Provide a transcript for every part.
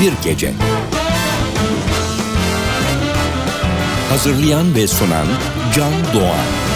Binbir Gece. Hazırlayan ve sunan Can Doğan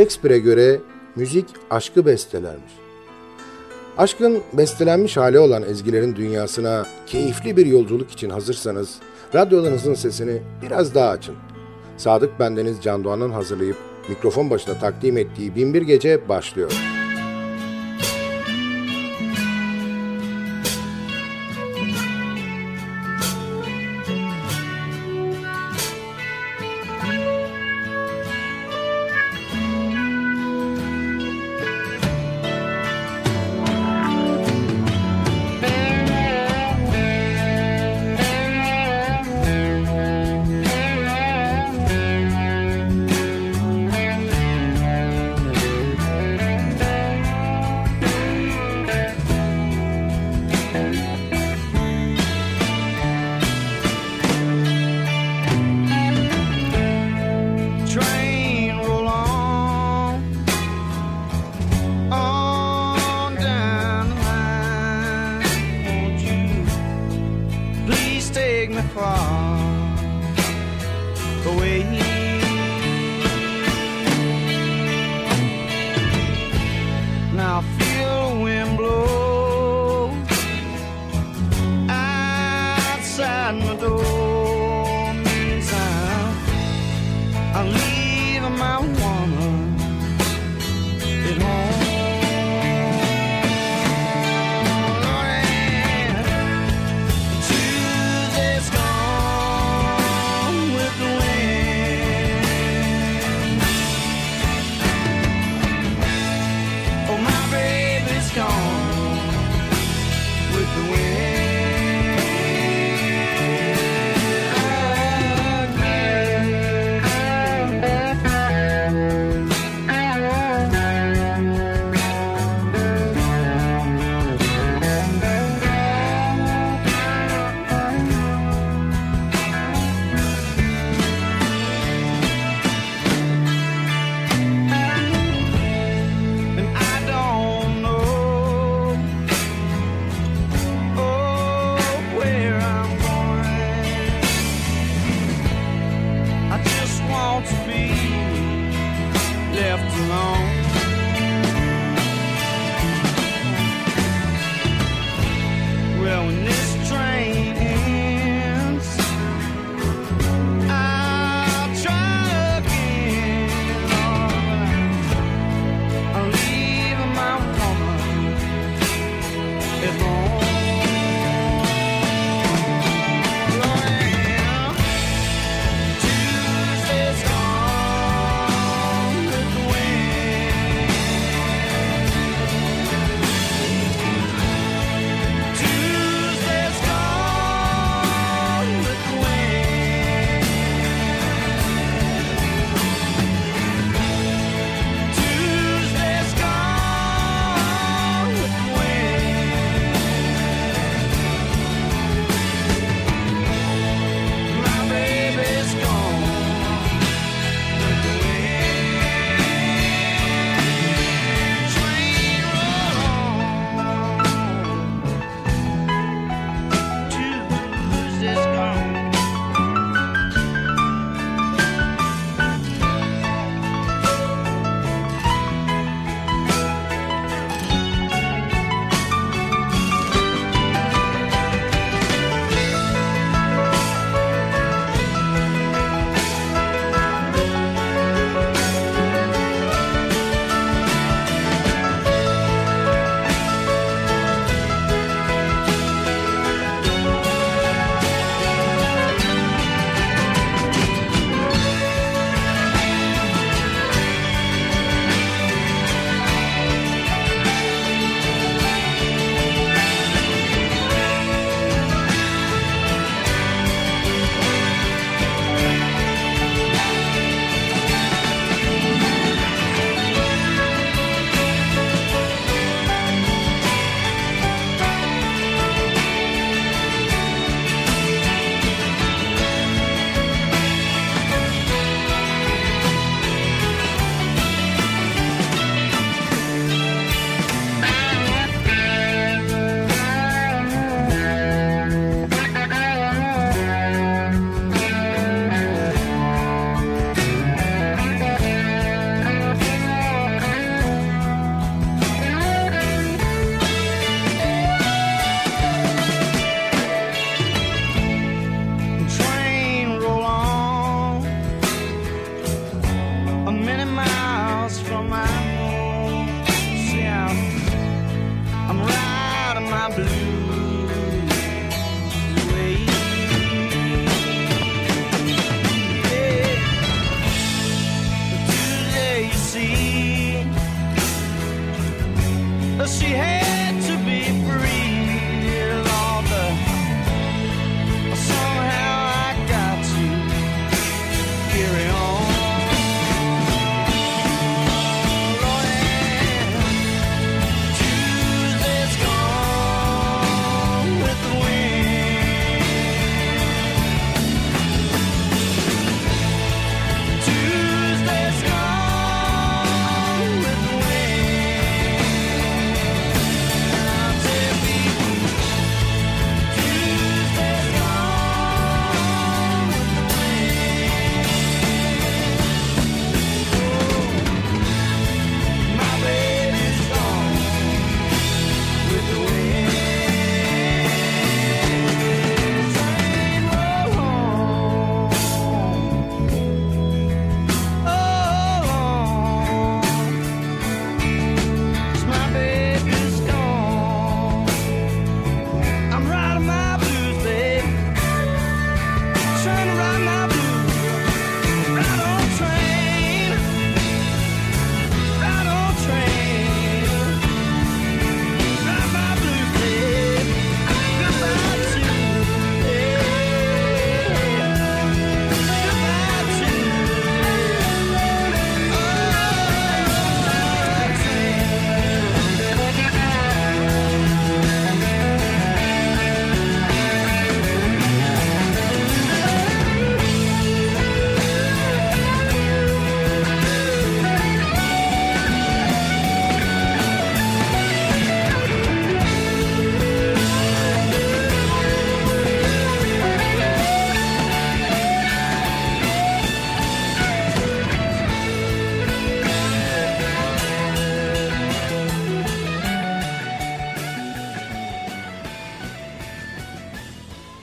Shakespeare'e göre müzik aşkı bestelermiş. Aşkın bestelenmiş hali olan ezgilerin dünyasına keyifli bir yolculuk için hazırsanız radyolarınızın sesini biraz daha açın. Sadık Bendeniz Can Doğan'ın hazırlayıp mikrofon başına takdim ettiği Binbir Gece başlıyor.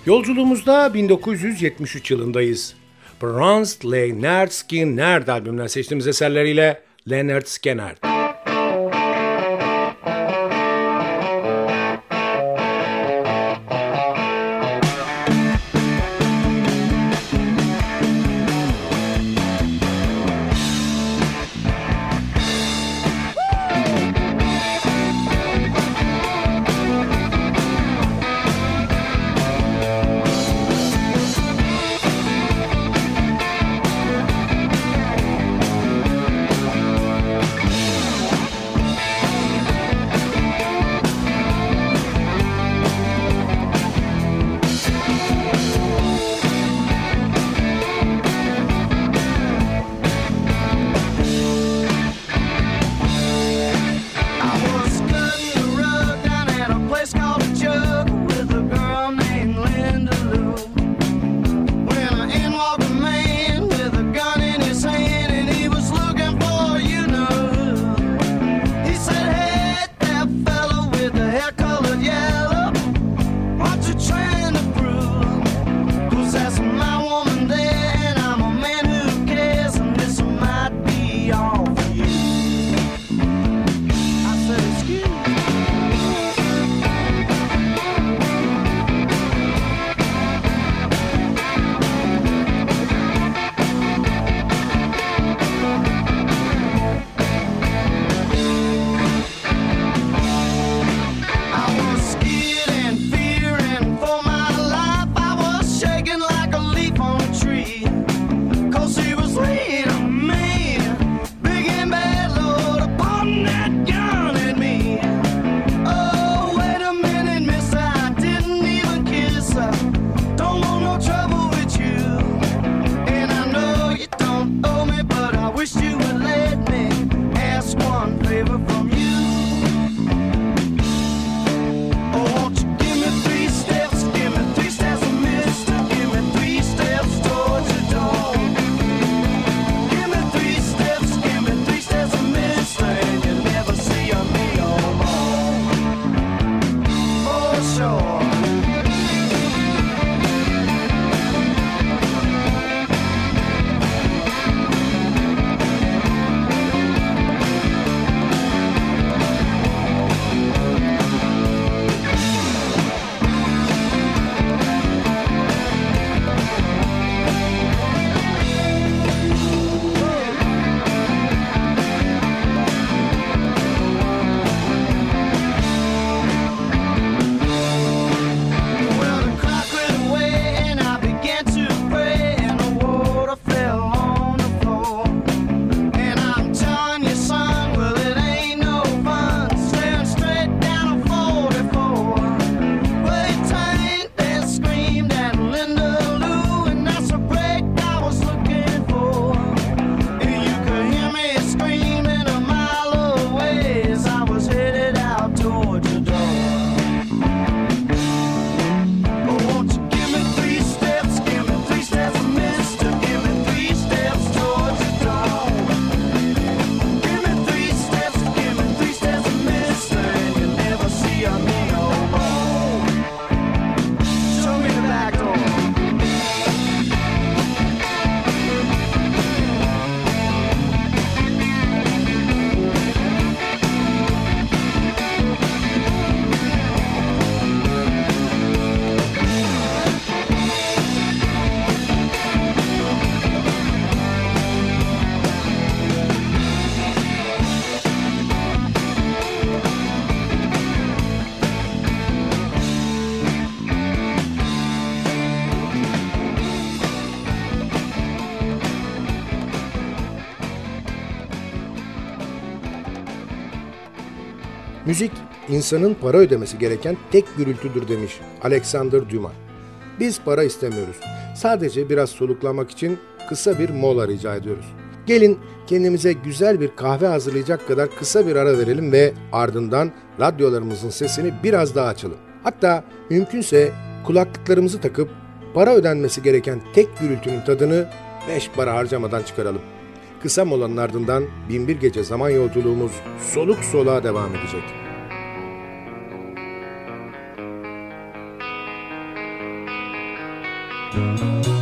Yolculuğumuzda 1973 yılındayız. Franz Leonard Skinner albümünden seçtiğimiz eserleriyle Leonard Skinner. Müzik, insanın para ödemesi gereken tek gürültüdür demiş Alexander Dumas. Biz para istemiyoruz. Sadece biraz soluklamak için kısa bir mola rica ediyoruz. Gelin kendimize güzel bir kahve hazırlayacak kadar kısa bir ara verelim ve ardından radyolarımızın sesini biraz daha açalım. Hatta mümkünse kulaklıklarımızı takıp para ödenmesi gereken tek gürültünün tadını beş para harcamadan çıkaralım. Kısa molanın ardından binbir gece zaman yolculuğumuz soluk soluğa devam edecek. Binbir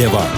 devam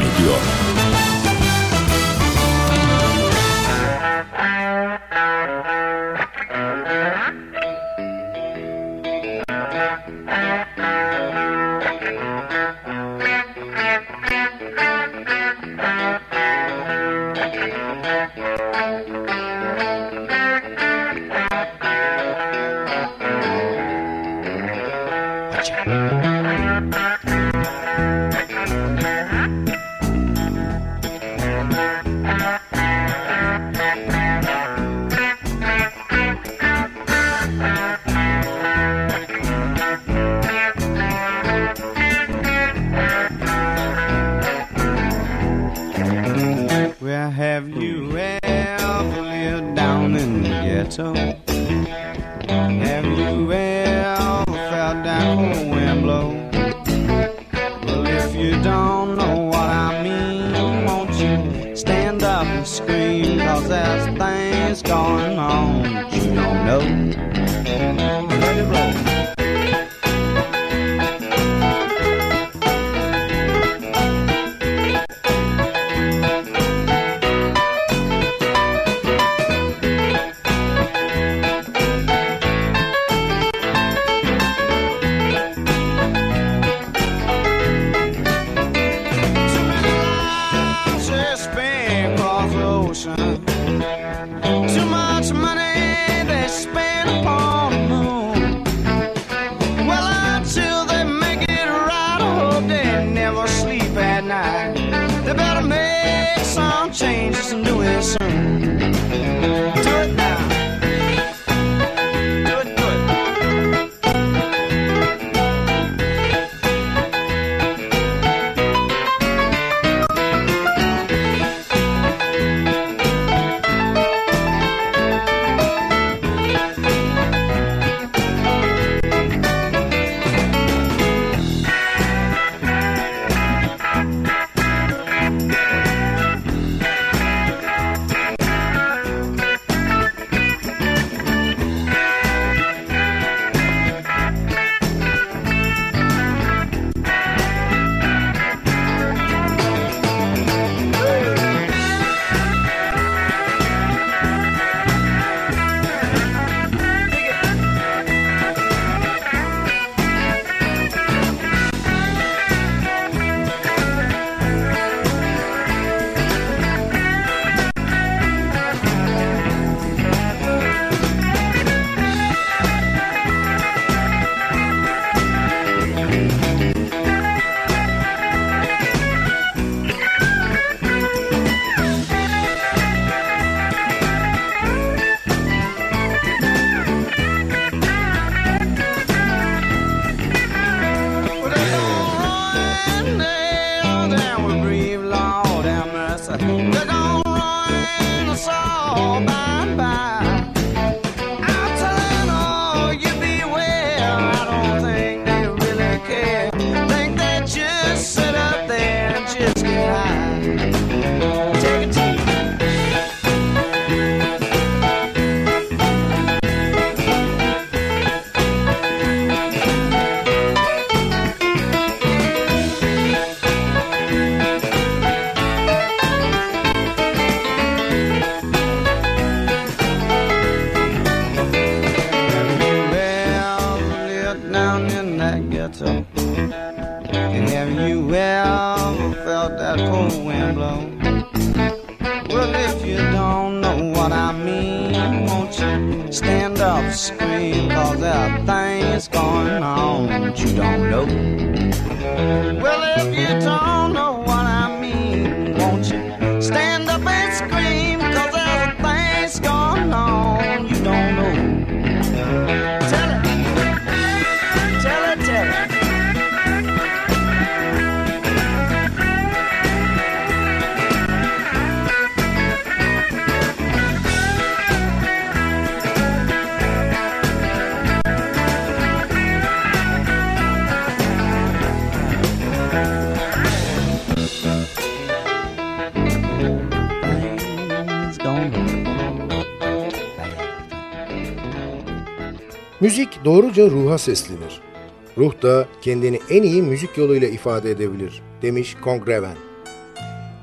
Ruh da kendini en iyi müzik yoluyla ifade edebilir. demiş Kongreven.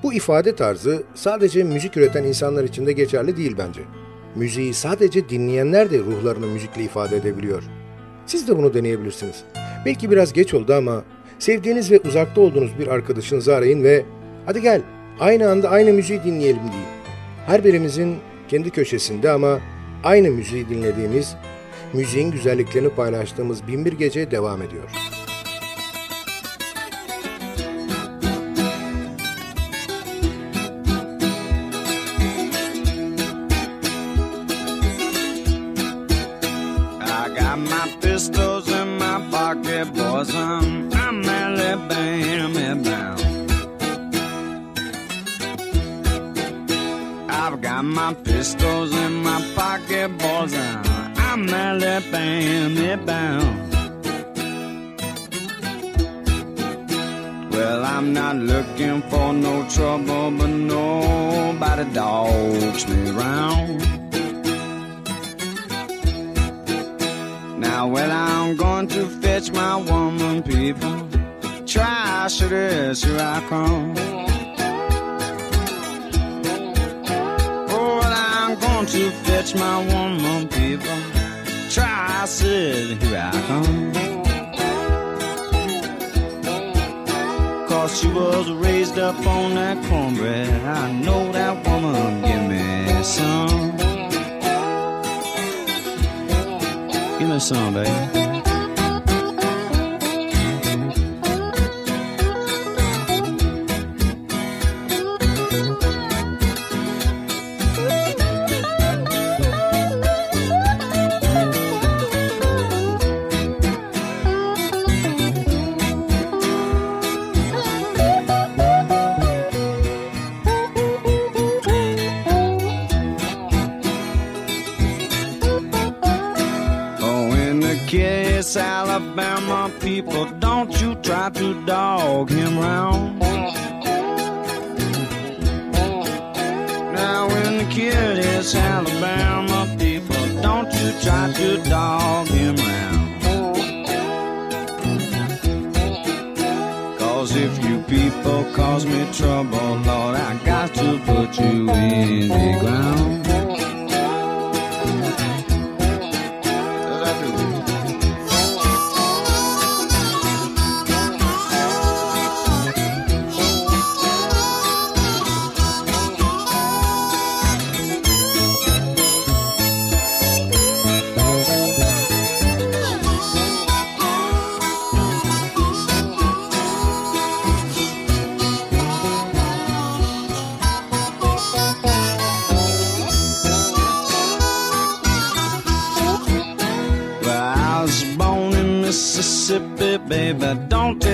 Bu ifade tarzı sadece müzik üreten insanlar için de geçerli değil bence. Müziği sadece dinleyenler de ruhlarını müzikle ifade edebiliyor. Siz de bunu deneyebilirsiniz. Belki biraz geç oldu ama sevdiğiniz ve uzakta olduğunuz bir arkadaşınızı arayın ve hadi gel aynı anda aynı müziği dinleyelim deyin. Her birimizin kendi köşesinde ama aynı müziği dinlediğimiz, müziğin güzelliklerini paylaştığımız binbir gece devam ediyor. Come. Oh, well, I'm going to fetch my woman, people, try, I said, here I come. Cause she was raised up on that cornbread. I know that woman give me some. Give me some, baby. Cause me trouble, Lord, I got to put you in the ground. Baby. Don't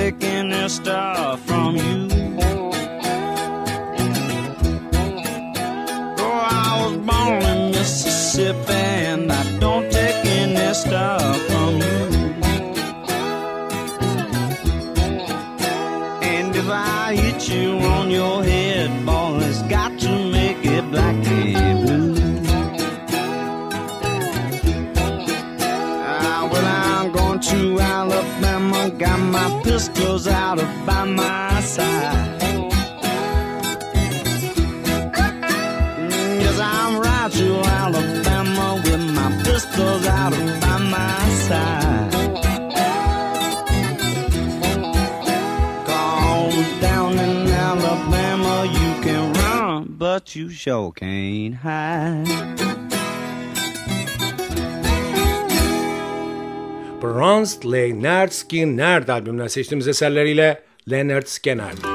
Leonard Skinner albümünden seçtiğimiz eserleriyle Leonard Skinner.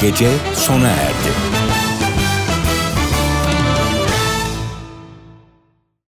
Gece sona erdi.